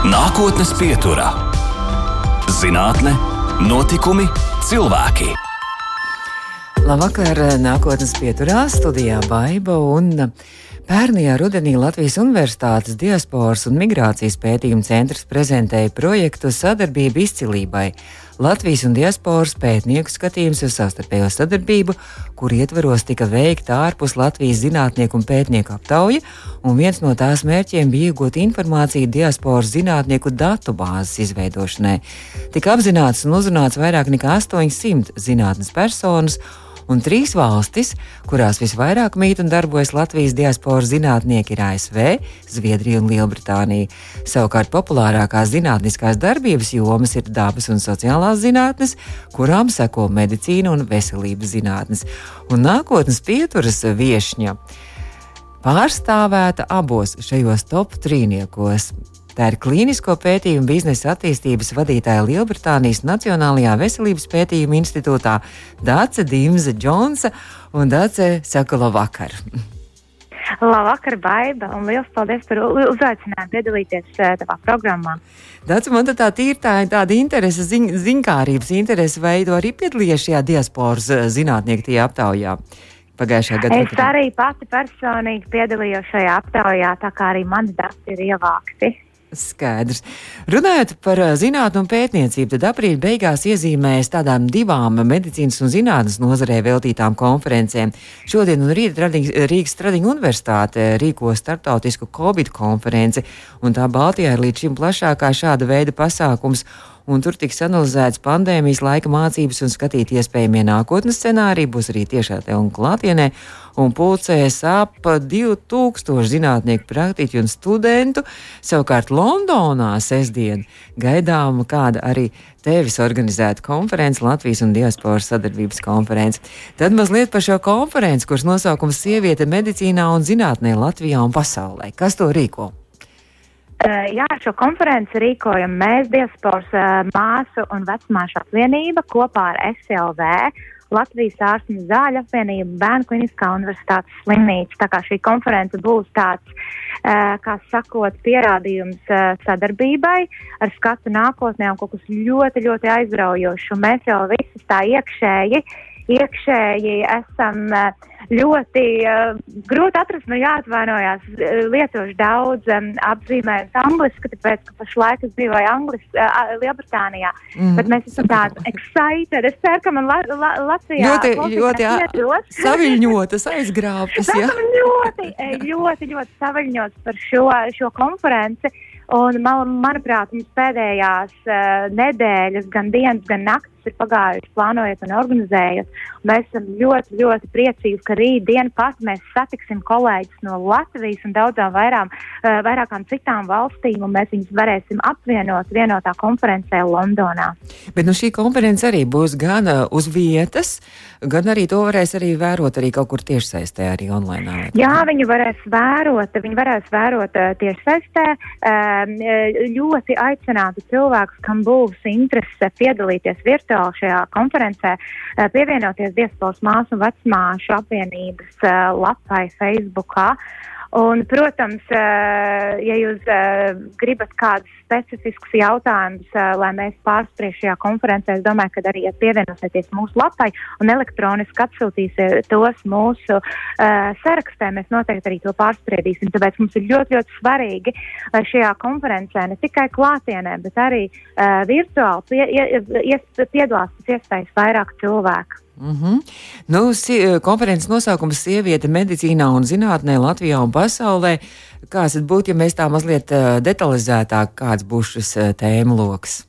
Nākotnes pieturā - zinātne, notikumi, cilvēki. Labvakar, nākotnes pieturā studijā Baiba un Pērnajā rudenī Latvijas Universitātes diasporas un migrācijas pētījuma centrs prezentēja projektu Sadarbība izcilībai. Latvijas un diasporas pētnieku skatījums uz savstarpējo sadarbību, kur ietveros tika veikta ārpus Latvijas zinātnieku un pētnieku aptauja, un viens no tās mērķiem bija iegūt informāciju diasporas zinātnieku datu bāzes izveidošanai. Tika apzināts un uzrunāts vairāk nekā 800 zinātnes personas un trīs valstis, kurās visvairāk mīt un darbojas Latvijas diasporas zinātnieki, ir ASV, Zviedrija un Lielbritānija. Savukārt populārākās zinātniskās darbības jomas ir dabas un sociālās zinātnes, kurām seko medicīna un veselības zinātnes. Un nākotnes pieturas viesņa pārstāvēta abos šajos top trīniekos. Tā ir klīnisko pētījumu biznesa attīstības vadītāja Lielbritānijas Nacionālajā veselības pētījuma institūtā Dāce Dimze Džonsa un Dāce saka labvakar. Labvakar, Baiba, un liels paldies par uzaicinājumu piedalīties uh, tavā programmā. Dācis, man tā ir tā, tāda interese, ziņ, ziņkārības interese, tu arī piedalījies šajā diasporas zinātnieku tajā aptaujā? Pagājušajā gadā. Es arī pati personīgi piedalījos šajā aptaujā, tā kā arī mani dati ir ievākti. Skaidrs. Runājot par zinātnē un pētniecību, tad aprīļa beigās iezīmējas tādām divām medicīnas un zinātnes nozarē veltītām konferencēm. Šodien un rīt Rīgas Tradiņu universitāte rīko startautisku Covid konferenci, un tā Baltijā ir līdz šim plašākā šāda veida pasākums un tur tiks analizēts pandēmijas laika mācības un skatīt iespējamie nākotnes scenāriji. Būs arī tiešā te un klātienē, un pulcēs ap 2000 zinātnieku, praktiķu un studentu. Savukārt Londonā sestdien gaidām kāda arī tevis organizēta konference, Latvijas un diasporas sadarbības konference. Tad mazliet par šo konferenci, kuras nosaukums Sieviete medicīnā un zinātnē Latvijā un pasaulē. Kas to rīko? Uh, jā, šo konferenci rīkojam mēs, Diasporas uh, māsu un vecmāšu apvienība kopā ar SLV, Latvijas ārstu un zāļu apvienību, Bērnu kliniskā universitātes slimnīca. Tā kā šī konference būs tāds, uh, kā sakot, pierādījums sadarbībai ar skatu nākotnē un kaut kas ļoti, ļoti aizraujošs. Mēs jau visi tā iekšēji, iekšēji esam uh, ļoti uh, grūti atrast, man jāatvainojās. Lietošu daudz um, apzīmējumus angliski, tāpēc, ka pašlaik es dzīvoju Anglis, uh, Lielbritānijā. Mm. Bet mēs esam tādi excited. Es ceru, ka man la, la, Latvijā ļoti, ļoti saviņotas, aizgrābtas. ļoti, ļoti, ļoti saviņotas par šo, šo konferenci. Un, man, manuprāt, mums pēdējās uh, nedēļas, gan dienas, gan naktis ir pagājušas, plānojot un organizējot. Mēs esam ļoti, ļoti priecīgi, ka rītdien pat mēs satiksim kolēģis no Latvijas un daudzām vairām, uh, vairākām citām valstīm, un mēs viņus varēsim apvienot vienotā konferencē Londonā. Bet nu, šī konference arī būs gan uh, uz vietas, gan arī to varēs arī vērot arī kaut kur tiešsaistē, arī online. Jā, viņi varēs vērot, viņi varēs vērot uh, tiešsaistē. Um, ļoti aicinātu cilvēkus, kam būs interese piedalīties virtuāli virtuāli šajā konferencē, eh, pievienoties Diasporas māsu un vecmāšu apvienības eh, lapai Facebookā. Un, protams, eh, ja jūs gribat kādus specifiskus jautājumus, lai mēs pārspriež šajā konferencē, es domāju, ka arī ja pievienosieties mūsu lapai un elektroniski atsūtīsiet tos mūsu sarakstē, mēs noteikti arī to pārspriedīsim. Tāpēc mums ir ļoti, ļoti svarīgi, lai šajā konferencē ne tikai klātienē, bet arī virtuāli pie, ies, piedalās pēc iespējas vairāk cilvēku. Mm -hmm. nu, si konferences nosaukums - Sieviete medicīnā un zinātnē Latvijā un pasaulē. Kāds būtu, ja mēs tā mazliet uh, detalizētāk, kāds būs šis uh, tēmu lokus?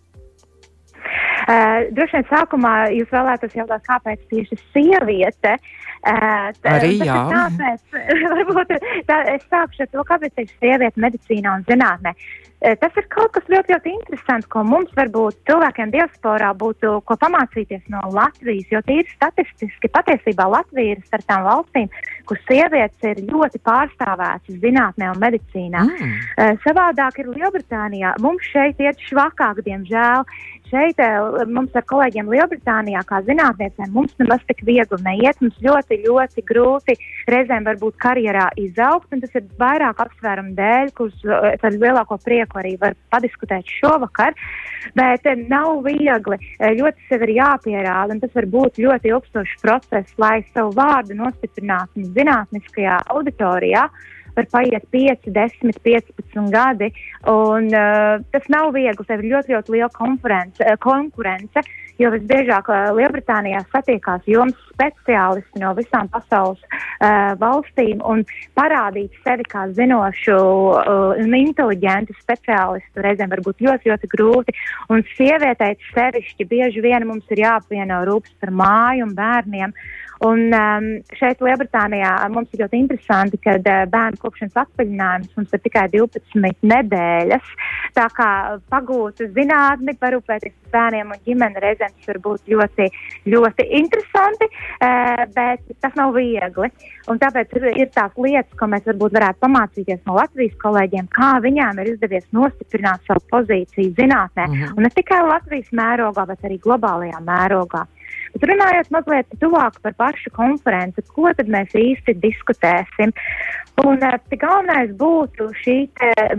Uh, droši vien sākumā jūs vēlētos jautāt, kāpēc tieši sieviete? Uh, Arī jā. Tāpēc, varbūt tā, es sākšu ar to, kāpēc tieši sieviete medicīnā un zinātnē. Eh, tas ir kaut kas ļoti, ļoti interesants, ko mums varbūt cilvēkiem diasporā būtu ko pamācīties no Latvijas, jo tīri statistiski patiesībā Latvija ir starp tām valstīm, kur sievietes ir ļoti pārstāvētas zinātnē un medicīnā. Mm. Savādāk ir Lielbritānijā. Mums šeit iet švakāk, diemžēl. Šeit mums ar kolēģiem Lielbritānijā, kā zinātniecēm, mums nemaz tik viegli neiet. Mums ļoti, ļoti grūti reizēm varbūt karjerā izaugt, un tas ir vairāk apsvērumu dēļ, kurus ar lielāko prieku arī var padiskutēt šovakar. Bet nav viegli, ļoti sev ir jāpierāda, un tas var būt ļoti ilgstošs process, lai savu vārdu nostiprinātu zinātniskajā auditorijā var paiet 5, 10, 15 gadi. Un, uh, tas nav viegli. Tev ir ļoti, ļoti liela uh, konkurence, jo visbiežāk uh, Lielbritānijā satiekās jomas speciālisti no visām pasaules uh, valstīm un parādīt sevi kā zinošu uh, un inteliģentu speciālistu reizēm var būt ļoti, ļoti grūti. Un sievietei sevišķi bieži vien mums ir jāapvieno rūpes par māju un bērniem. Un um, šeit, Lielbritānijā, mums ir ļoti interesanti, ka uh, bērnu kopšanas atvaļinājums mums ir tikai 12 nedēļas. Tā kā pagūt zinātni, parūpēties par bērniem un ģimeni reizēm tas var būt ļoti, ļoti interesanti, uh, bet tas nav viegli. Un tāpēc ir, tās lietas, ko mēs varbūt varētu pamācīties no Latvijas kolēģiem, kā viņām ir izdevies nostiprināt savu pozīciju zinātnē. -hmm. Un ne tikai Latvijas mērogā, bet arī globālajā mērogā. Bet runājot mazliet tuvāk par pašu konferenci, ko tad mēs īsti diskutēsim? Un uh, galvenais būtu šī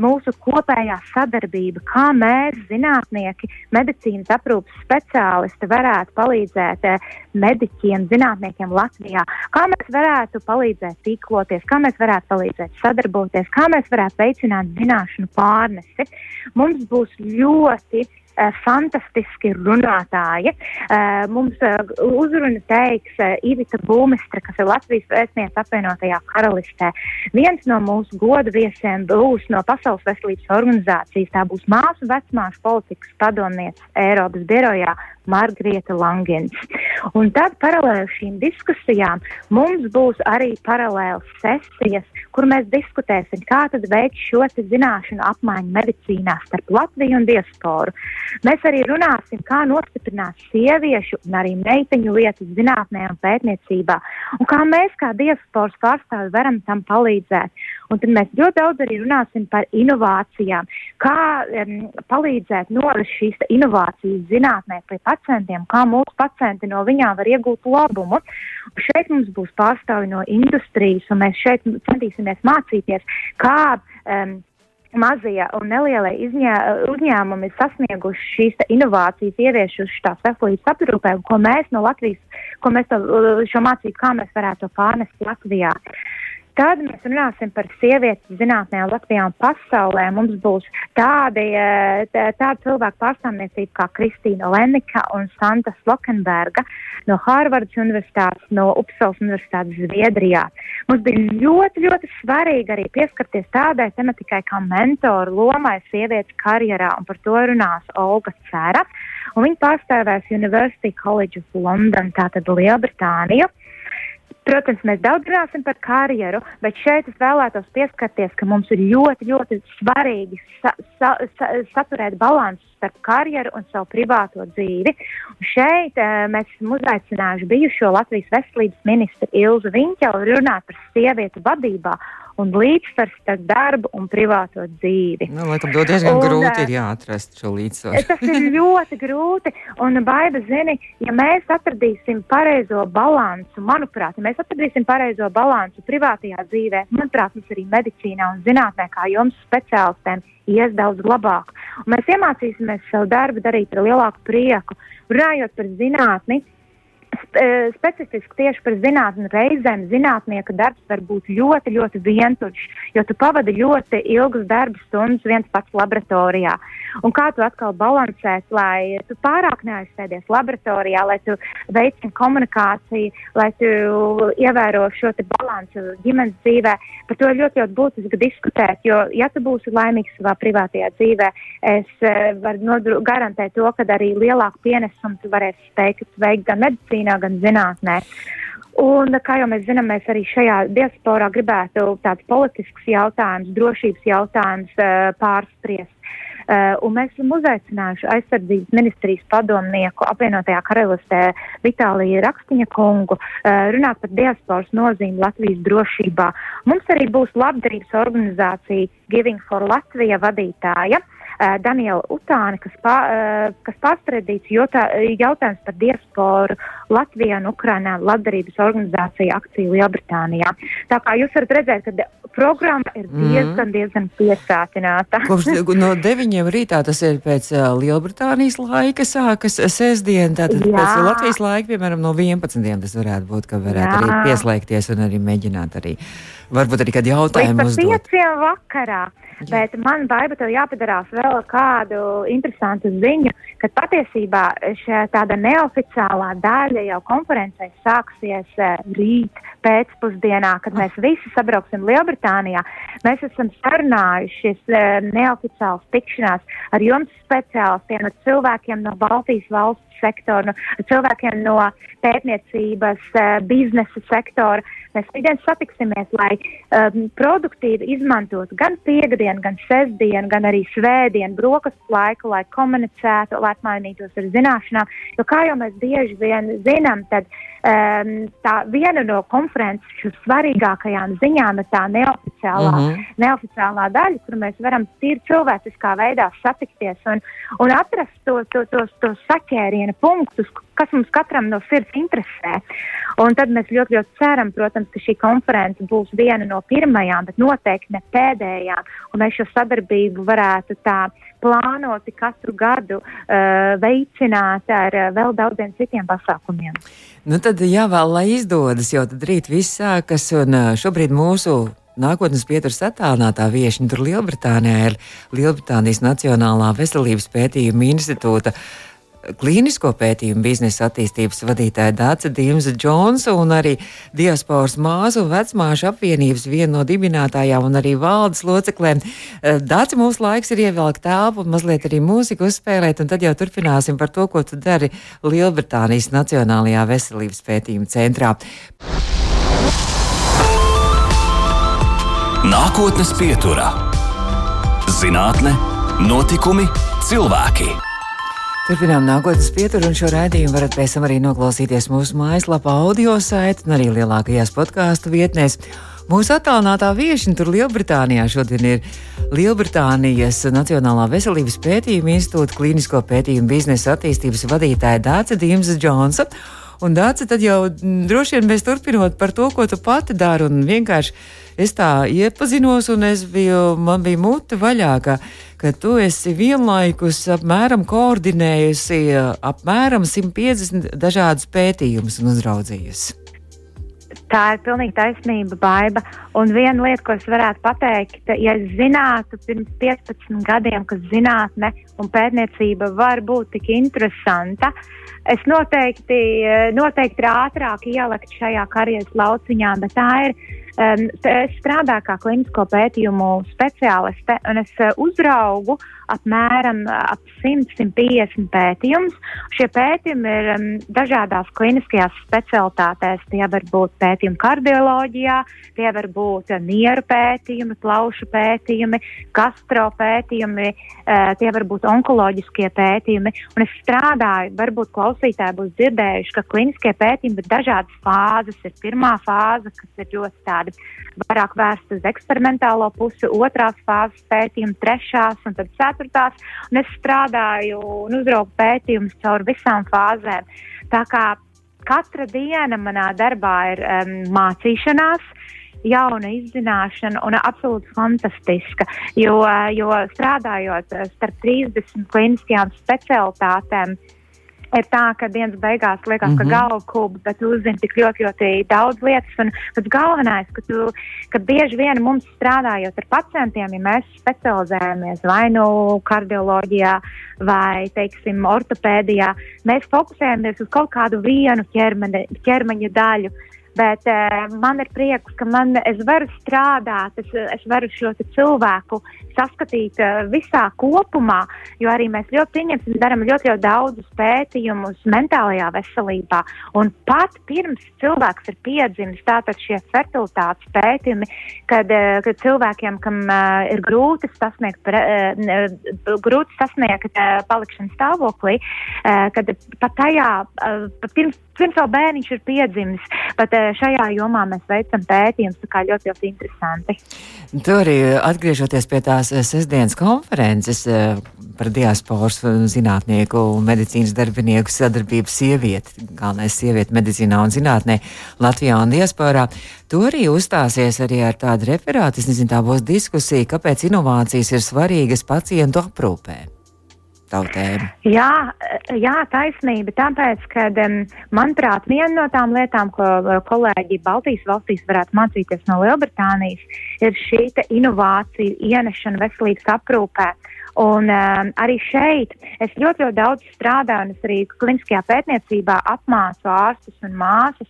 mūsu kopējā sadarbība, kā mēs, zinātnieki, medicīnas aprūpas speciālisti, varētu palīdzēt uh, mediķiem, zinātniekiem Latvijā, kā mēs varētu palīdzēt tīkloties, kā mēs varētu palīdzēt sadarboties, kā mēs varētu veicināt zināšanu pārnesi. Mums būs ļoti Eh, fantastiski runātāji. Eh, mums eh, uzrunu teiks Ivita Būmestra, kas ir Latvijas vēstniece apvienotajā karalistē. Viens no mūsu godu viesiem būs no Pasaules veselības organizācijas. Tā būs māsu vecmās politikas padomniece Eiropas birojā Margrieta Langens. Un tad paralēli šīm diskusijām mums būs arī paralēlas sesijas, kur mēs diskutēsim, kā tad veikt šo zināšanu apmaiņu medicīnā starp Latviju un diasporu. Mēs arī runāsim, kā nostiprināt sieviešu un arī meiteņu lietas zinātnē un pētniecībā, un kā mēs kā diasporas pārstāvi varam tam palīdzēt. Un tad mēs ļoti daudz arī runāsim par inovācijām, kā um, palīdzēt novest šīs inovācijas zinātnē pie pacientiem, kā mūsu pacienti no viņām var iegūt labumu. Un šeit mums būs pārstāvi no industrijas, un mēs šeit centīsimies mācīties, kā um, mazie un nelielie izņē, uzņēmumi ir sasnieguši šīs inovācijas, ieviešuši tās veselības aprūpē, ko mēs no Latvijas, ko mēs to, šo mācību, kā mēs varētu to pārnest Latvijā. Tad mēs runāsim par sievietes zinātnē Latvijā un pasaulē. Mums būs tādi, eh, tāda cilvēku pārstāvniecība kā Kristīna Lenika un Santa Slokenberga no Hārvardas Universitātes, no Upsals Universitātes Zviedrijā. Mums bija ļoti, ļoti svarīgi arī pieskarties tādai tematikai kā mentoru lomai sievietes karjerā, un par to runās Olga Cera. Un viņa pārstāvēs University College of London, tātad Lielbritāniju. Protams, mēs daudz runāsim par karjeru, bet šeit es vēlētos pieskarties, ka mums ir ļoti, ļoti svarīgi sa sa sa saturēt balansu starp karjeru un savu privāto dzīvi. Un šeit uh, mēs esam uzaicinājuši bijušo Latvijas veselības ministru Ilzu Viņķelu runāt par sievietu vadībā un līdzsvars starp darbu un privāto dzīvi. Nu, laikam, to diezgan un, grūti ir jāatrast šo līdzsvaru. tas ir ļoti grūti, un baiba zini, ja mēs atradīsim pareizo balansu, manuprāt, ja mēs atradīsim pareizo balansu privātajā dzīvē, manuprāt, mums arī medicīnā un zinātnē, kā jums speciālistiem, ies daudz labāk. Un mēs iemācīsimies savu darbu darīt ar lielāku prieku, runājot par zinātni specifiski tieši par zinātni reizēm zinātnieka darbs var būt ļoti, ļoti vientuļš, jo tu pavadi ļoti ilgas darba stundas viens pats laboratorijā. Un kā tu atkal balansēs, lai tu pārāk neaizsēdies laboratorijā, lai tu veicini komunikāciju, lai tu ievēro šo balansu ģimenes dzīvē. Par to ļoti, ļoti būtiski diskutēt, jo, ja tu būsi laimīgs savā privātajā dzīvē, es uh, varu garantēt to, ka arī lielāku pienesumu tu varēsi veikt gan medicīnā, gan zinātnē. Un, kā jau mēs zinām, mēs arī šajā diasporā gribētu tādus politiskus jautājumus, drošības jautājumus uh, pārspriest. Uh, un mēs esam uzaicinājuši aizsardzības ministrijas padomnieku apvienotajā karalistē Vitāliju Rakstiņa kungu uh, runāt par diasporas nozīmi Latvijas drošībā. Mums arī būs labdarības organizācija Giving for Latvija vadītāja. Uh, Daniela Utāni, kas, pā, uh, kas pārspredīts jautājums par diasporu Latvijā un Ukrainā labdarības organizācija akciju Lielbritānijā. Tā kā jūs varat redzēt, ka programma ir mhm. diezgan, mm. diezgan piesātināta. Kopš no deviņiem rītā tas ir pēc uh, Lielbritānijas laika sākas sestdien, tātad Jā. pēc Latvijas laika, piemēram, no 11. tas varētu būt, ka varētu Jā. arī pieslēgties un arī mēģināt arī, varbūt arī kādu jautājumu uzdot. Līdz pieciem vakarā. Jā. Bet man baiba tev jāpadarās vēl kādu interesantu ziņu, ka patiesībā šī tāda neoficiālā daļa jau konferencē sāksies uh, rīt pēcpusdienā, kad mēs visi sabrauksim Lielbritānijā. Mēs esam sarunājušies uh, neoficiāls tikšanās ar jums speciālistiem, ar cilvēkiem no Baltijas valsts sektora, no cilvēkiem no pētniecības, uh, biznesa sektora. Mēs rītdien satiksimies, lai um, produktīvi izmantotu gan piekdienu, gan sestdienu, gan arī svētdienu, brokastu laiku, lai komunicētu, lai apmainītos ar zināšanām. Jo kā jau mēs bieži vien zinām, tad um, tā viena no konferences svarīgākajām ziņām ir tā neoficiālā, mhm. -huh. neoficiālā daļa, kur mēs varam tīri cilvēciskā veidā satikties un, un atrast to, to, tos, tos saķēriena punktus, kas mums katram no sirds interesē. Un tad mēs ļoti, ļoti ceram, protams, ka šī konference būs viena no pirmajām, bet noteikti ne pēdējām. Un mēs šo sadarbību varētu tā plānoti katru gadu uh, veicināt ar uh, vēl daudziem citiem pasākumiem. Nu tad jāvēl, lai izdodas, jo tad rīt viss sākas, un šobrīd mūsu nākotnes pieturas attālinātā viešņa tur Lielbritānijā ir Lielbritānijas Nacionālā veselības pētījuma institūta klīnisko pētījumu biznesa attīstības vadītāja Dāca Dīmza Džonsa un arī diasporas māsu un vecmāšu apvienības viena no dibinātājām un arī valdes loceklēm. Eh, Dāca, mums laiks ir ievelkt telpu un mazliet arī mūziku uzspēlēt, un tad jau turpināsim par to, ko tu dari Lielbritānijas Nacionālajā veselības pētījuma centrā. Nākotnes pieturā - zinātne, notikumi, cilvēki. Turpinām nākotnes pieturu, un šo raidījumu varat pēc tam arī noklausīties mūsu mājaslapā, audio saitē un arī lielākajās podkāstu vietnēs. Mūsu attālinātā viesiņa tur Lielbritānijā šodien ir Lielbritānijas Nacionālā veselības pētījuma institūta klīnisko pētījumu biznesa attīstības vadītāja Dāca Dīmsa Džonsa. Un Dāca, tad jau droši vien mēs turpinot par to, ko tu pati dari, un vienkārši es tā iepazinos, un es biju, man bija mute vaļā, ka, ka tu esi vienlaikus apmēram koordinējusi apmēram 150 dažādus pētījumus un uzraudzījusi. Tā ir pilnīgi taisnība, baiva. Un viena lieta, ko es varētu pateikt, ja es zinātu pirms 15 gadiem, ka zinātne un pētniecība var būt tik interesanta, es noteikti, noteikti ātrāk ielikt šajā karjeras lauciņā, bet tā ir es strādāju kā klinisko pētījumu speciāliste, un es uh, uzraugu apmēram ap 100-150 pētījumus. Šie pētījumi ir um, dažādās kliniskajās specialitātēs. Tie var būt pētījumi kardioloģijā, tie var būt nieru pētījumi, plaušu pētījumi, gastro pētījumi, uh, tie var būt onkoloģiskie pētījumi. Un es strādāju, varbūt klausītāji būs dzirdējuši, ka kliniskie pētījumi ir dažādas fāzes. Ir pirmā fāze, kas ir ļoti tāda vairāk vērsti uz eksperimentālo pusi, otrās fāzes pētījumi, trešās un tad ceturtās. Un es strādāju un uzraugu pētījumus caur visām fāzēm. Tā kā katra diena manā darbā ir um, mācīšanās jauna izzināšana un absolūti fantastiska. Jo, jo strādājot starp 30 kliniskajām specialitātēm, uh, ir tā, ka dienas beigās liekas, mm -hmm. ka mhm. galva kūp, bet tu uzzini tik ļoti, ļoti daudz lietas. Un pats galvenais, ka, tu, ka bieži vien mums strādājot ar pacientiem, ja mēs specializējamies vai nu kardioloģijā vai, teiksim, ortopēdijā, mēs fokusējamies uz kaut kādu vienu ķermeni, ķermeņa daļu. Bet uh, man ir prieks, ka man, es varu strādāt, es, es varu šo cilvēku saskatīt uh, visā kopumā, jo arī mēs ļoti pieņemsim, darām ļoti, ļoti daudzus pētījumus mentālajā veselībā. Un pat pirms cilvēks ir piedzimis, tātad šie fertilitātes pētījumi, kad, uh, kad cilvēkiem, kam uh, ir grūti sasniegt, pre, uh, grūti sasniegt uh, palikšanas stāvoklī, uh, kad pat tajā, uh, pirms, pirms vēl bērniņš ir piedzimis, pat uh, šajā jomā mēs veicam pētījumus, tā kā ļoti, ļoti interesanti. Tu arī atgriežoties pie tās sestdienas konferences par diasporas zinātnieku un medicīnas darbinieku sadarbību sievieti, galvenais sievieti medicīnā un zinātnē Latvijā un diasporā. Tu arī uzstāsies arī ar tādu referātu, es nezinu, tā būs diskusija, kāpēc inovācijas ir svarīgas pacientu aprūpē tavu tēmu? Jā, jā taisnība. Tāpēc, ka, um, manuprāt, viena no tām lietām, ko uh, kolēģi Baltijas valstīs varētu mācīties no Lielbritānijas, ir šī inovācija ienešana veselības aprūpē. Un um, arī šeit es ļoti, ļoti daudz strādāju, un es arī kliniskajā pētniecībā apmācu ārstus un māsas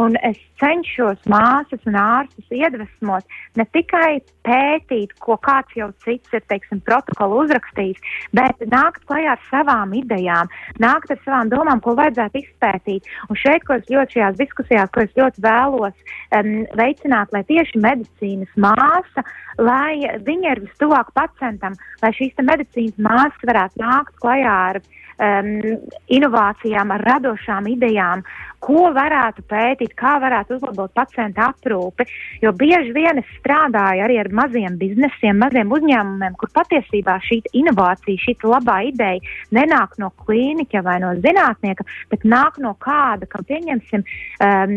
Un es cenšos māsas un ārstus iedvesmot ne tikai pētīt, ko kāds jau cits ir, teiksim, protokolu uzrakstījis, bet nākt klajā ar savām idejām, nākt ar savām domām, ko vajadzētu izpētīt. Un šeit, ko es ļoti šajās diskusijās, ko es ļoti vēlos um, veicināt, lai tieši medicīnas māsa, lai viņa ir vistuvāk pacientam, lai šīs medicīnas māsas varētu nākt klajā ar um, inovācijām, ar radošām idejām, ko varētu pētīt, kā varētu uzlabot pacienta aprūpi. Jo bieži vien es strādāju arī ar maziem biznesiem, maziem uzņēmumiem, kur patiesībā šī inovācija, šī labā ideja nenāk no klīniķa vai no zinātnieka, bet nāk no kāda, kam pieņemsim, um,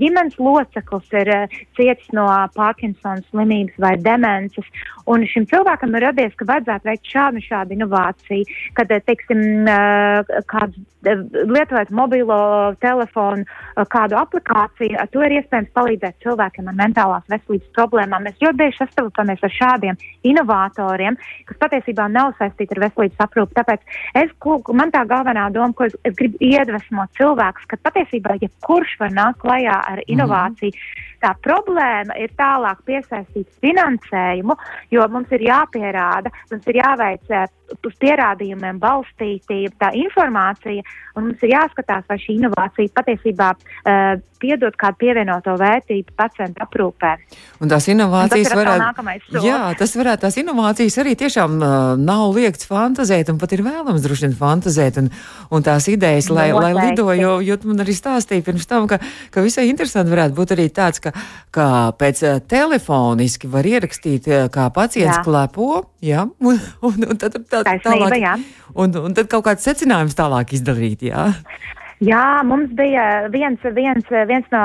ģimenes loceklis ir uh, cietis no Parkinsona slimības vai demences. Un šim cilvēkam ir radies, ka vajadzētu veikt šādu, šādu inovāciju, kad, teiksim, uh, kāds lietojot mobilo telefonu, kādu aplikāciju, ar to ir iespējams palīdzēt cilvēkiem ar mentālās veselības problēmām. Mēs ļoti bieži sastopamies ar šādiem inovatoriem, kas patiesībā nav saistīti ar veselības aprūpi. Tāpēc es, man tā galvenā doma, ko es, es gribu iedvesmot cilvēkus, ka patiesībā jebkurš var nākt klajā ar mhm. inovāciju. Mm -hmm. Tā problēma ir tālāk piesaistīt finansējumu, jo mums ir jāpierāda, mums ir jāveic eh, uz pierādījumiem balstīta tā informācija, un mums ir jāskatās, vai šī inovācija patiesībā uh, piedod kādu pievienoto vērtību pacientu aprūpē. Un tās inovācijas un varētu, jā, tas varētu, tās inovācijas arī tiešām uh, nav liekts fantazēt, un pat ir vēlams droši vien fantazēt, un, un tās idejas, lai, Noteikti. lai lido, jo, jo tu man arī stāstīji pirms tam, ka, ka visai interesanti varētu būt arī tāds, ka ka pēc uh, telefoniski var ierakstīt, uh, kā pacients jā. klepo, jā, un, un, un tad tā, Taisnība, tālāk, jā. un, un tad kaut kāds secinājums tālāk izdarīt, jā. Jā, mums bija viens, viens, viens no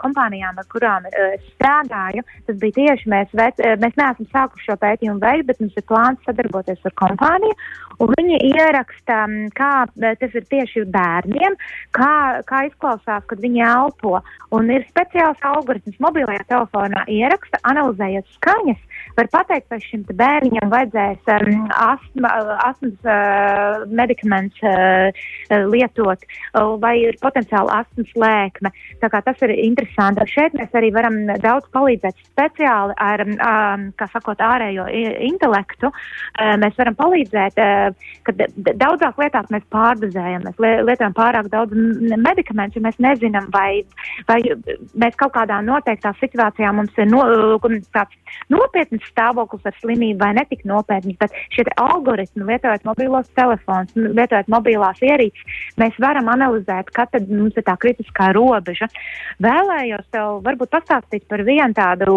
kompānijām, ar kurām uh, strādāju. Tas bija tieši mēs, vec, mēs neesam sākuši šo pētījumu veikt, bet mums ir plāns sadarboties ar kompāniju. Viņi ieraksta, kā tas ir tieši bērniem, kā, kā izklausās, kad viņi elpo. Un ir speciāls algoritms mobilajā telefonā ieraksta, analizējot skaņas var pateikt, vai šim bērniņam vajadzēs um, astma, astmas uh, medikamentus uh, lietot, uh, vai ir potenciāli astmas lēkme. Tā kā tas ir interesanti. Šeit mēs arī varam daudz palīdzēt speciāli ar, um, kā sakot, ārējo intelektu. Uh, mēs varam palīdzēt, uh, kad daudzāk lietās mēs pārdozējam, mēs lietojam pārāk daudz medikamentu, jo mēs nezinām, vai, vai mēs kaut kādā noteiktā situācijā mums ir no, tāds nopietns stāvoklis ar slimību vai netik nopietns, bet šie algoritmi, lietojot mobilos telefons, lietojot mobilās ierīces, mēs varam analizēt, kad tad mums ir tā kritiskā robeža. Vēlējos tev varbūt pastāstīt par vienu tādu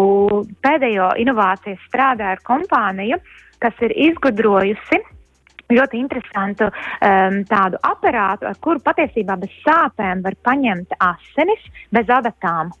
pēdējo inovāciju strādāju ar kompāniju, kas ir izgudrojusi ļoti interesantu um, tādu aparātu, ar kuru patiesībā bez sāpēm var paņemt asinis bez adatām.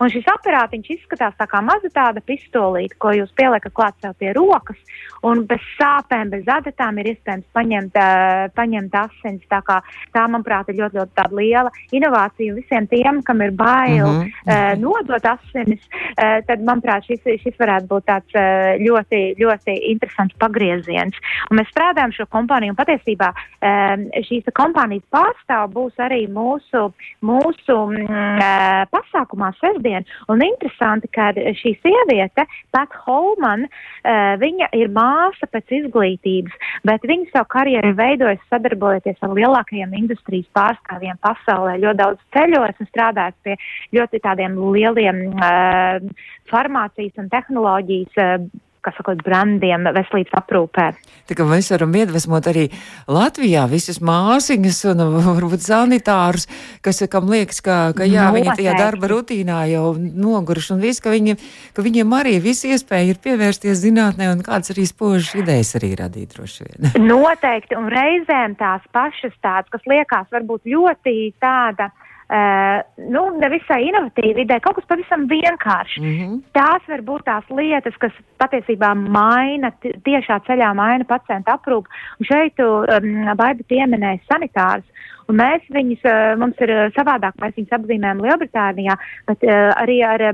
Un šis aparātiņš izskatās tā kā maza tāda pistolīte, ko jūs pieliekat klāt sev pie rokas, un bez sāpēm, bez adatām ir iespējams paņemt, uh, paņemt asins. Tā, kā, tā, manuprāt, ir ļoti, ļoti liela inovācija visiem tiem, kam ir bail mm -hmm. uh, nodot asinis. Uh, tad, manuprāt, šis, šis varētu būt tāds uh, ļoti, ļoti interesants pagrieziens. Un mēs strādājam šo kompāniju, un patiesībā um, šīs kompānijas pārstāv būs arī mūsu, mūsu mm, pasākumā sestdien. Un interesanti, ka šī sieviete, Pat Holman, uh, viņa ir māsa pēc izglītības, bet viņa savu karjeru veidojas sadarbojoties ar lielākajiem industrijas pārstāvjiem pasaulē. Ļoti daudz ceļojas un strādājis pie ļoti tādiem lieliem uh, farmācijas un tehnoloģijas uh, kā sakot, brandiem veselības aprūpē. Tā kā mēs varam iedvesmot arī Latvijā visas māsiņas un varbūt sanitārus, kas, kam liekas, ka, ka jā, Noteikti. viņi tajā darba rutīnā jau noguruši un viss, ka, viņi, ka viņiem arī viss iespēja ir pievērsties zinātnē un kāds arī spožas idejas arī radīt droši vien. Noteikti, un reizēm tās pašas tādas, kas liekas varbūt ļoti tāda Uh, nu, nevisai inovatīva ideja, kaut kas pavisam vienkāršs. Mm -hmm. Tās var būt tās lietas, kas patiesībā maina, tiešā ceļā maina pacientu aprūpu. Un šeit um, Baiba pieminēja sanitārus. Un mēs viņus, uh, mums ir savādāk, mēs viņus apzīmējam Lielbritānijā, bet uh, arī ar,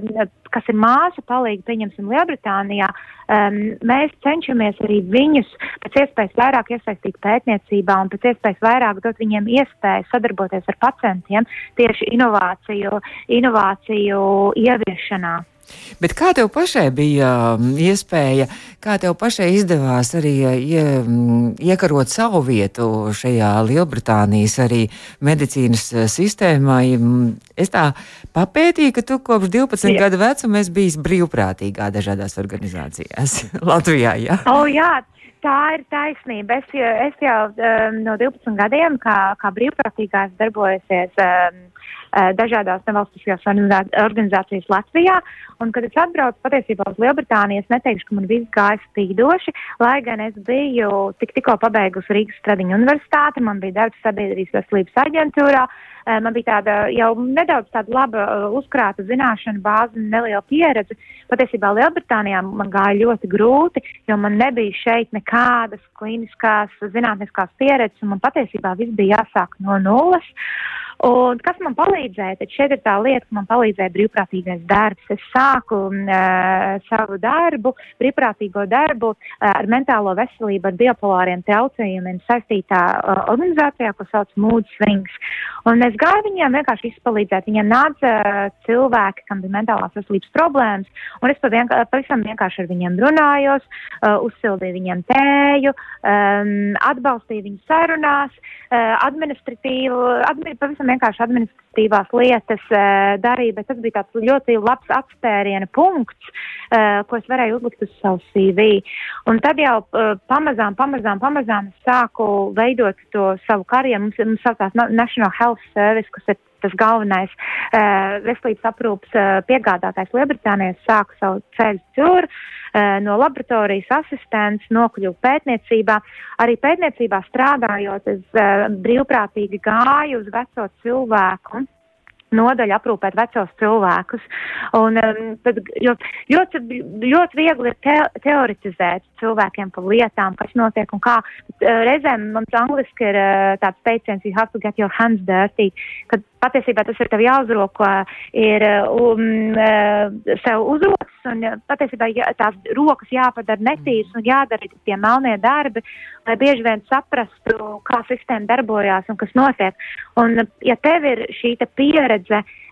kas ir māsu palīgi, pieņemsim Lielbritānijā, um, mēs cenšamies arī viņus pēc iespējas vairāk iesaistīt pētniecībā un pēc iespējas vairāk dot viņiem iespēju sadarboties ar pacientiem tieši inovāciju, inovāciju ieviešanā. Bet kā tev pašai bija um, iespēja, kā tev pašai izdevās arī uh, ie, mm, iekarot savu vietu šajā Lielbritānijas arī medicīnas uh, sistēmā? Mm, es tā papētīju, ka tu kopš 12 jā. gadu vecuma esi bijis brīvprātīgā dažādās organizācijās Latvijā. Jā. Oh, jā. Tā ir taisnība. Es, es jau um, no 12 gadiem, kā, kā brīvprātīgās, darbojusies um, dažādās nevalstiskajās organizācijas Latvijā. Un, kad es atbraucu patiesībā uz Lielbritāniju, es neteikšu, ka man viss gāja spīdoši, lai gan es biju tik, tikko pabeigusi Rīgas Stradiņu universitāti, man bija darbs sabiedrības veselības aģentūrā. Uh, man bija tāda jau nedaudz tāda laba uh, uzkrāta zināšana bāze un neliela pieredze. Patiesībā Lielbritānijā man gāja ļoti grūti, jo man nebija šeit nekādas klīniskās zinātniskās pieredzes, un man patiesībā viss bija jāsāk no nulles. Un kas man palīdzēja? Tad šeit ir tā lieta, ka man palīdzēja brīvprātīgais darbs. Es sāku uh, savu darbu, brīvprātīgo darbu uh, ar mentālo veselību, ar biopolāriem traucējumiem saistītā uh, organizācijā, ko sauc Mood Swings. Un es gāju viņiem vienkārši izpalīdzēt. Viņiem nāca uh, cilvēki, kam bija mentālās veselības problēmas, un es pavien, pavisam vienkārši ar viņiem runājos, uh, uzsildīju viņiem tēju, um, atbalstīju viņus sarunās, uh, administratīvu, admi, pavisam vienkārši administratīvās lietas uh, darīju, bet tas bija tāds ļoti labs atspēriena punkts, uh, ko es varēju uzlikt uz savu CV. Un tad jau uh, pamazām, pamazām, pamazām es sāku veidot to savu karjeru. Mums, mums saucās National Health Service, kas ir tas galvenais uh, veselības aprūpas uh, piegādātājs Lielbritānijā, sāku savu ceļu tur. Uh, no laboratorijas asistents nokļuvu pētniecībā. Arī pētniecībā strādājot, es uh, brīvprātīgi gāju uz veco cilvēku nodaļa aprūpēt vecos cilvēkus. Un, um, tad, jo, ļoti, ļoti viegli ir te, teoretizēt cilvēkiem par lietām, kas notiek un kā. Bet, uh, reizēm mums angliski ir uh, tāds teiciens, you have to get your hands dirty, kad patiesībā tas ir tev jāuzroko, ir um, uh, sev uzrokas un patiesībā jā, tās rokas jāpadara netīras un jādara tie melnie darbi, lai bieži vien saprastu, kā sistēma darbojās un kas notiek. Un ja tev ir šī pieredze, uh,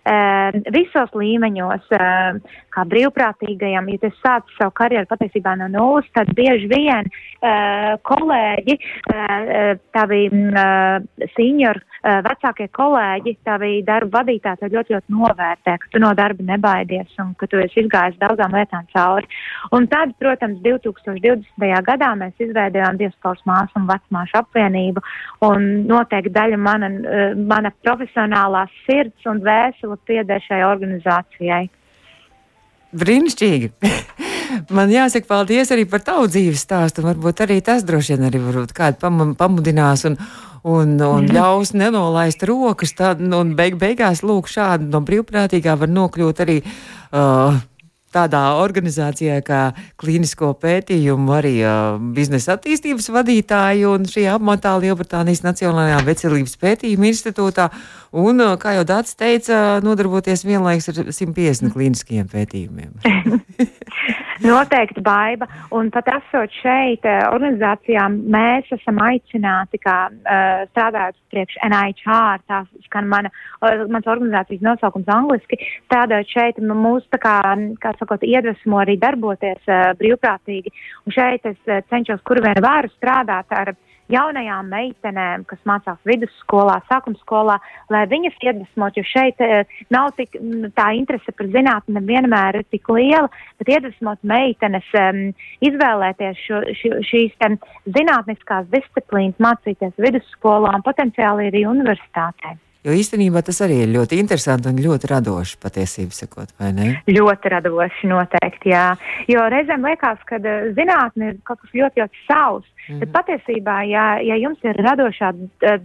visos līmeņos, uh, kā brīvprātīgajam, ja tu sāc savu karjeru patiesībā no nulles, tad bieži vien uh, kolēģi, tavi senior, uh, vecākie kolēģi, tavi darba vadītāji tev ļoti, ļoti novērtē, ka tu no darba nebaidies un ka tu esi izgājis daudzām lietām cauri. Un tad, protams, 2020. gadā mēs izveidojām diasporas māsu un vecmāšu apvienību, un noteikti daļa mana, mana profesionālās sirds un vēsela pieder šai organizācijai. Brīnišķīgi! Man jāsaka paldies arī par tavu dzīves stāstu. Varbūt arī tas droši vien arī kādu pam pamudinās un, un, un ļaus nenolaist rokas. Tad, un beig beigās lūk šādi no brīvprātīgā var nokļūt arī. Uh, tādā organizācijā kā klīnisko pētījumu, arī uh, biznesa attīstības vadītāji un šī apmatā Lielbritānijas Nacionālajā veselības pētījuma institūtā. Un, uh, kā jau Dārts teica, nodarboties vienlaikus ar 150 klīniskiem pētījumiem. Noteikti baiva. Un pat esot šeit eh, organizācijām, mēs esam aicināti, kā uh, strādājot priekš NIHR, tās skan mana, mans organizācijas nosaukums angliski, strādājot šeit, mūs tā kā, kā sakot, iedvesmo arī darboties uh, brīvprātīgi. Un šeit es uh, cenšos, kur vien varu strādāt ar jaunajām meitenēm, kas mācās vidusskolā, sākuma skolā, lai viņas iedvesmot, jo šeit uh, nav tik tā interese par zinātni nevienmēr ir tik liela, bet iedvesmot meitenes um, izvēlēties šo, šo, šīs um, zinātniskās disciplīnas, mācīties vidusskolā un potenciāli arī universitātē. Jo īstenībā tas arī ir ļoti interesanti un ļoti radoši patiesībā sakot, vai ne? Ļoti radoši noteikti, jā. Jo reizēm liekas, ka uh, zinātne ir kaut kas ļoti, ļoti savs. Mm. Bet patiesībā, ja, ja jums ir radošā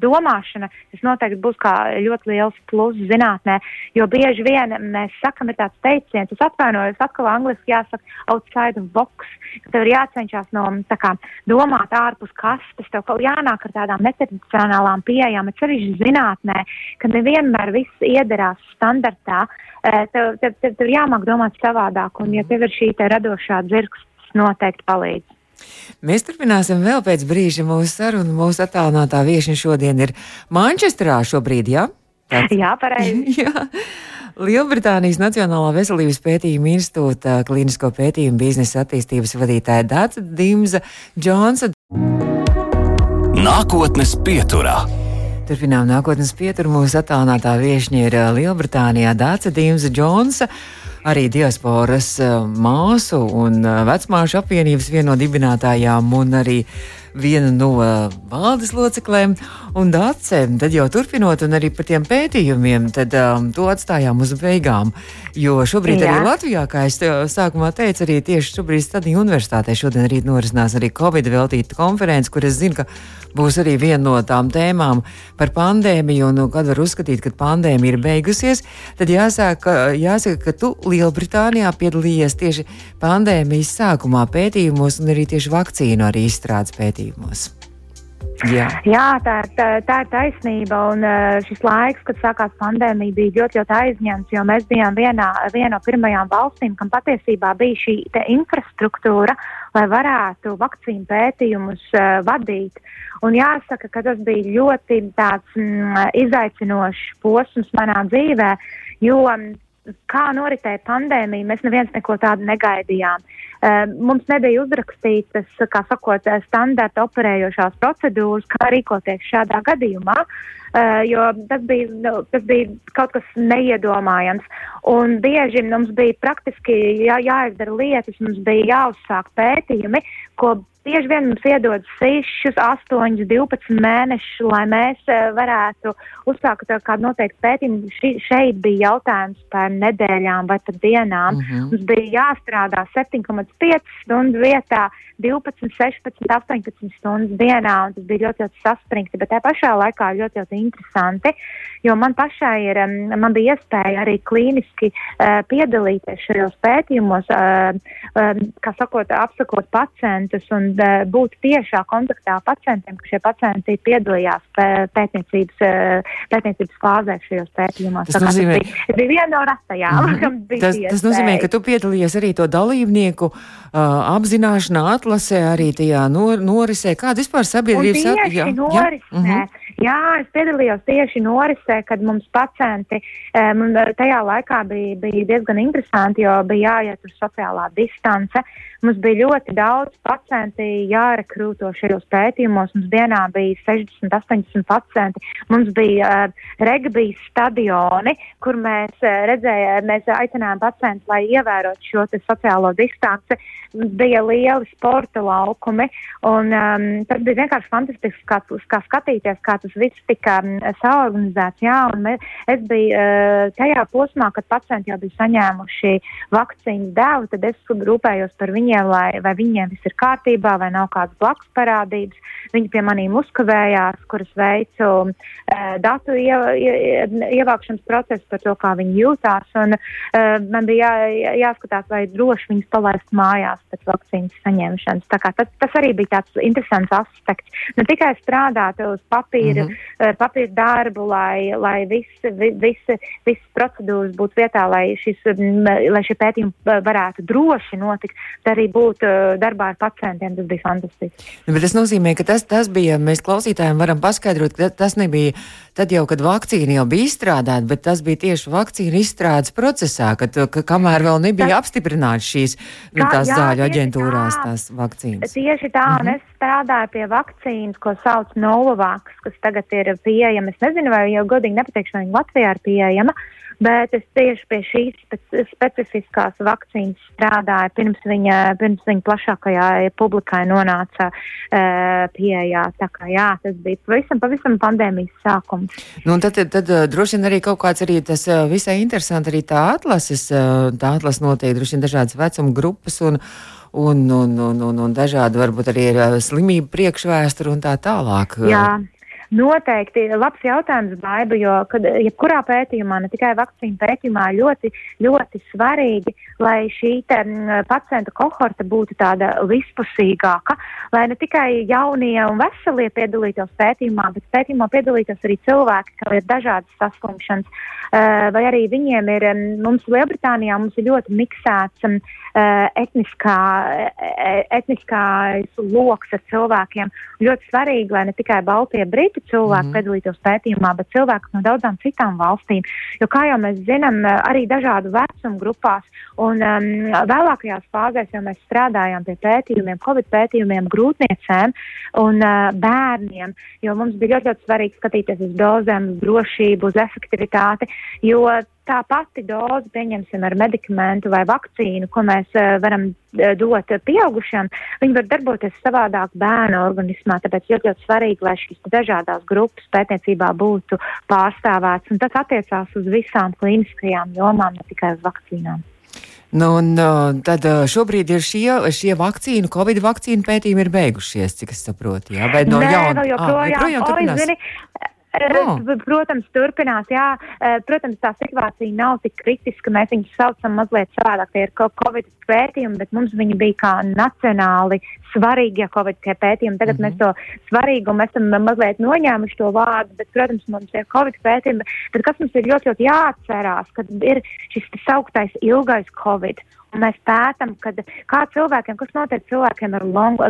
domāšana, tas noteikti būs kā ļoti liels pluss zinātnē, jo bieži vien mēs sakam, ir tāds teiciens, es atvainojos, atkal angliski jāsaka outside of box, ka tev ir jācenšas no, kā, domāt ārpus kastes, tev kaut jānāk ar tādām netradicionālām pieejām, arī zinātnē, ka nevienmēr viss iederās standartā, tev, tev, tev, tev jāmāk domāt savādāk, un ja tev ir šī te radošā dzirksts, noteikti palīdz. Mēs turpināsim vēl pēc brīža mūsu sarunu. Mūsu attālinātā viesiņa šodien ir Manchesterā šobrīd, jā? Ja? Jā, pareizi. jā. Lielbritānijas Nacionālā veselības pētījuma institūta klīnisko pētījumu biznesa attīstības vadītāja Dāca Dimza Džonsa. Nākotnes pieturā. Turpinām nākotnes pieturu. Mūsu attālinātā viesiņa ir Lielbritānijā Dāca Dimza Džonsa arī diasporas eh, māsu un eh, vecmāšu apvienības viena no dibinātājām un arī viena no uh, valdes loceklēm, un dacēm. Tad jau turpinot, un arī par tiem pētījumiem, tad um, to atstājām uz beigām. Jo šobrīd Jā. arī Latvijā, kā es sākumā teicu, arī tieši šobrīd Stadija universitātē šodien arī norisinās arī Covid veltīta konference, kur es zinu, ka būs arī viena no tām tēmām par pandēmiju, un nu, kad var uzskatīt, ka pandēmija ir beigusies, tad jāsaka, jāsaka ka tu Lielbritānijā piedalījies tieši pandēmijas sākumā pētījumos un arī tieši vakcīnu arī izstrādes pētījumos. Jā, Jā tā, tā, tā ir taisnība. Un uh, šis laiks, kad sākās pandēmija, bija ļoti, ļoti aizņemts, jo mēs bijām vienā, viena no pirmajām valstīm, kam patiesībā bija šī infrastruktūra, lai varētu vakcīnu pētījumus uh, vadīt. Un jāsaka, ka tas bija ļoti tāds mm, izaicinošs posms manā dzīvē, jo kā noritēja pandēmija, mēs neviens neko tādu negaidījām. Mums nebija uzrakstītas, kā sakot, standarta operējošās procedūras, kā rīkoties šādā gadījumā, jo tas bija, nu, tas bija kaut kas neiedomājams. Un bieži mums bija praktiski jā, jāizdara lietas, mums bija jāuzsāk pētījumi, ko bieži vien mums iedod 6, 8, 12 mēnešus, lai mēs uh, varētu uzsākt kādu noteiktu pētījumu. Šeit bija jautājums par nedēļām vai pat dienām. Mm -hmm. Mums bija jāstrādā 7,5 stundu vietā 12, 16, 18 stundas dienā, un tas bija ļoti, ļoti saspringti, bet tā pašā laikā ļoti, ļoti interesanti, jo man pašai ir, man bija iespēja arī klīniski uh, piedalīties šajos pētījumos, uh, uh, kā sakot, apsakot pacientus un būt tiešā kontaktā ar pacientiem, ka šie pacienti piedalījās pētniecības, uh, pētniecības fāzē šajos pētījumos. Tas, nozīmē, tas bija, bija viena no ratajām, mm tas, tas nozīmē, ka tu piedalījies arī to dalībnieku uh, apzināšanā, atlasē, arī tajā nor, norisē. Kāda vispār sabiedrības attīstība? Jā, norisē. Jā? Mm -hmm. Jā, es piedalījos tieši norisē, kad mums pacienti um, tajā laikā bija, bija diezgan interesanti, jo bija jāiet uz sociālā distance. Mums bija ļoti daudz pacienti jārekrūto šajos pētījumos. Mums dienā bija 60, 80 pacienti. Mums bija uh, regbijas stadioni, kur mēs uh, redzējām, mēs aicinājām pacientus, lai ievērotu šo sociālo distanci. Bija lieli sporta laukumi, un um, tas bija vienkārši fantastisks, kā, kā skatīties, kā tas viss tika um, saorganizēts. Jā, un me, es biju uh, tajā posmā, kad pacienti jau bija saņēmuši vakcīnu devu, tad es rūpējos par viņiem, lai, vai viņiem viss ir kārtībā, vai nav kādas blakus parādības. Viņi pie manīm uzkavējās, kuras veicu uh, datu ie, ie, ievākšanas procesu par to, kā viņi jūtās. Un, uh, man bija jā, jāskatās, vai droši viņus palaist mājās pēc vakcīnas saņemšanas. Tas, tas arī bija tāds interesants aspekts. Ne tikai strādāt uz papīra, mm -hmm. uh, papīra darbu, lai, lai visi, visi, visas procedūras būtu vietā, lai, šis, lai šie pētījumi varētu droši notikt, tad arī būt darbā ar pacientiem. Tas bija fantastiski. Nu, bet tas nozīmē, ka tas, tas bija, mēs klausītājiem varam paskaidrot, ka tas nebija tad jau, kad vakcīna jau bija izstrādāta, bet tas bija tieši vakcīna izstrādes procesā, kad, ka, kamēr vēl nebija tas, apstiprināts šīs nu, tās jā, zāļu aģentūrās tā, tās vakcīnas. Tieši tā, -hmm. un es strādāju pie vakcīnas, ko sauc Novavax, kas tagad ir pieejama. Es nezinu, vai jau godīgi nepateikšu, vai viņa Latvijā ir pieejama. Uh, bet es tieši pie šīs speci specifiskās vakcīnas strādāju pirms viņa, pirms viņa plašākajā publikai nonāca uh, pieejā. Tā kā jā, tas bija pavisam, pavisam pandēmijas sākums. Nu, tad, tad, tad droši vien arī kaut kāds arī tas visai interesanti arī tā atlases, tā atlases notiek droši vien dažādas vecuma grupas un un, un, un, un, un dažādi varbūt arī ir slimību priekšvēsture un tā tālāk. Jā. Noteikti labs jautājums, Baiba, jo kad, jebkurā pētījumā, ne tikai vakcīnu pētījumā, ļoti, ļoti svarīgi, lai šī te, m, pacienta kohorta būtu tāda vispusīgāka, lai ne tikai jaunie un veselie piedalītos pētījumā, bet pētījumā piedalītos arī cilvēki, kam ir dažādas saslimšanas, uh, vai arī viņiem ir, um, mums Lielbritānijā mums ir ļoti miksēts uh, etniskā, etniskais loks ar cilvēkiem. Ļoti svarīgi, lai ne tikai Baltie Briti, citi cilvēki mm. piedalītos pētījumā, bet cilvēki no daudzām citām valstīm. Jo, kā jau mēs zinām, arī dažādu vecumu grupās un um, vēlākajās fāzēs jau mēs strādājām pie pētījumiem, covid pētījumiem, grūtniecēm un uh, bērniem, jo mums bija ļoti, ļoti svarīgi skatīties uz dozēm, uz drošību, uz efektivitāti, jo tā pati doze, pieņemsim, ar medikamentu vai vakcīnu, ko mēs uh, varam uh, dot pieaugušiem, viņi var darboties savādāk bērnu organismā. Tāpēc ļoti, ļoti svarīgi, lai šīs dažādās grupas pētniecībā būtu pārstāvēts. Un tas attiecās uz visām klīniskajām jomām, ne tikai uz vakcīnām. Nu, un, tad šobrīd ir šie, šie vakcīnu, Covid vakcīnu pētījumi ir beigušies, cik es saprotu. Jā, vai no jauna? Joprojām, ah, joprojām Oi, zini, Oh. Protams, turpinās, jā. Protams, tā situācija nav tik kritiska. Mēs viņus saucam mazliet savādāk. Tie ir Covid pētījumi, bet mums viņi bija kā nacionāli svarīgie Covid pētījumi. Tagad mm -hmm. mēs to svarīgumu esam mazliet noņēmuši to vārdu, bet, protams, mums ir Covid pētījumi. Tad kas mums ir ļoti, ļoti jāatcerās, kad ir šis sauktais ilgais Covid. Un mēs pētām, kad, kā cilvēkiem, kas notiek cilvēkiem ar long,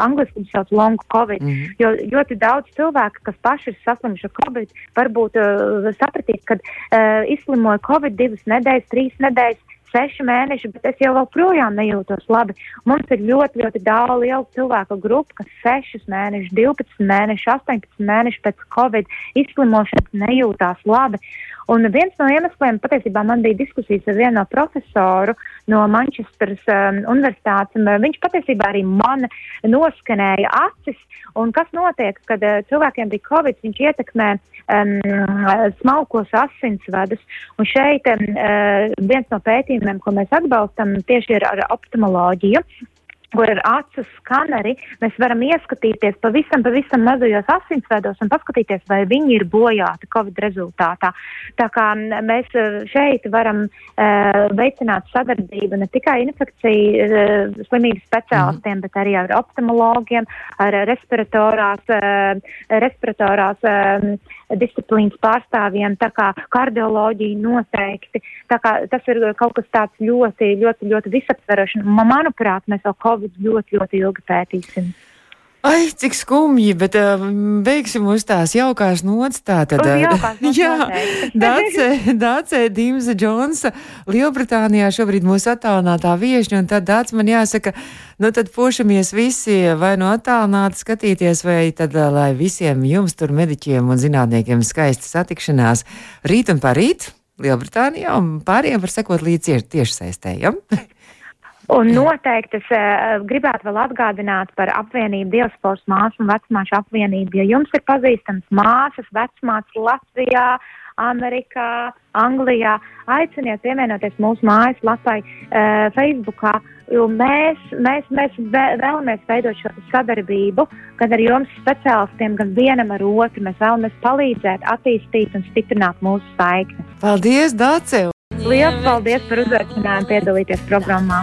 angliski sauc long covid, mm -hmm. jo ļoti daudz cilvēku, kas paši ir saslimuši ar covid, varbūt uh, sapratīs, ka uh, izslimoja covid divas nedēļas, trīs nedēļas, seši mēneši, bet es jau joprojām nejūtos labi. Mums ir ļoti, ļoti daudz liela cilvēku grupa, kas 6 mēnešus, 12 mēnešus, 18 mēnešus pēc covid izslimošanas nejūtās labi. Un viens no iemesliem, patiesībā man bija diskusijas ar vienu no profesoru no Manchesteras um, universitātes, un uh, viņš patiesībā arī man noskanēja acis, un kas notiek, kad uh, cilvēkiem bija covid, viņš ietekmē um, smalkos asinsvadus, un šeit um, uh, viens no pētījumiem, ko mēs atbalstam, tieši ir ar optimoloģiju kur ir acu skaneri, mēs varam ieskatīties pavisam, pavisam mazajos asinsvedos un paskatīties, vai viņi ir bojāti Covid rezultātā. Tā kā mēs e, šeit varam uh, veicināt sadarbību ne tikai infekciju uh, slimību speciālistiem, mm. bet arī ar optimologiem, ar respiratorās, uh, respiratorās uh, disciplīnas pārstāvjiem, tā kā kardioloģija noteikti. Tā kā tas ir kaut kas tāds ļoti, ļoti, ļoti visaptverošs. Manuprāt, mēs vēl Covid ļoti, ļoti ilgi pētīsim. Ai, cik skumji, bet uh, beigsim uz tās jaukās nots. Tātad, uh, jā, Dāce, Dāce Dīmza Džonsa, Lielbritānijā šobrīd mūsu attālinātā viešņa, un tad Dāc man jāsaka, nu tad pošamies visi vai no attālināti skatīties, vai tad, uh, lai visiem jums tur mediķiem un zinātniekiem skaista satikšanās rīt un parīt Lielbritānijā, un pāriem var sekot līdz tiešsaistējam. Un noteikti es uh, gribētu vēl atgādināt par apvienību Dievsports māsu un vecmāšu apvienību. Ja jums ir pazīstams māsas, vecmāts Latvijā, Amerikā, Anglijā, aiciniet pievienoties mūsu mājaslapai uh, Facebookā, jo mēs, mēs, mēs vēlamies veidot šo sadarbību gan ar jums speciālistiem, gan vienam ar otru. Mēs vēlamies palīdzēt, attīstīt un stiprināt mūsu saikni. Paldies, Dāce! Lielas paldies par uzaicinājumu piedalīties programmā!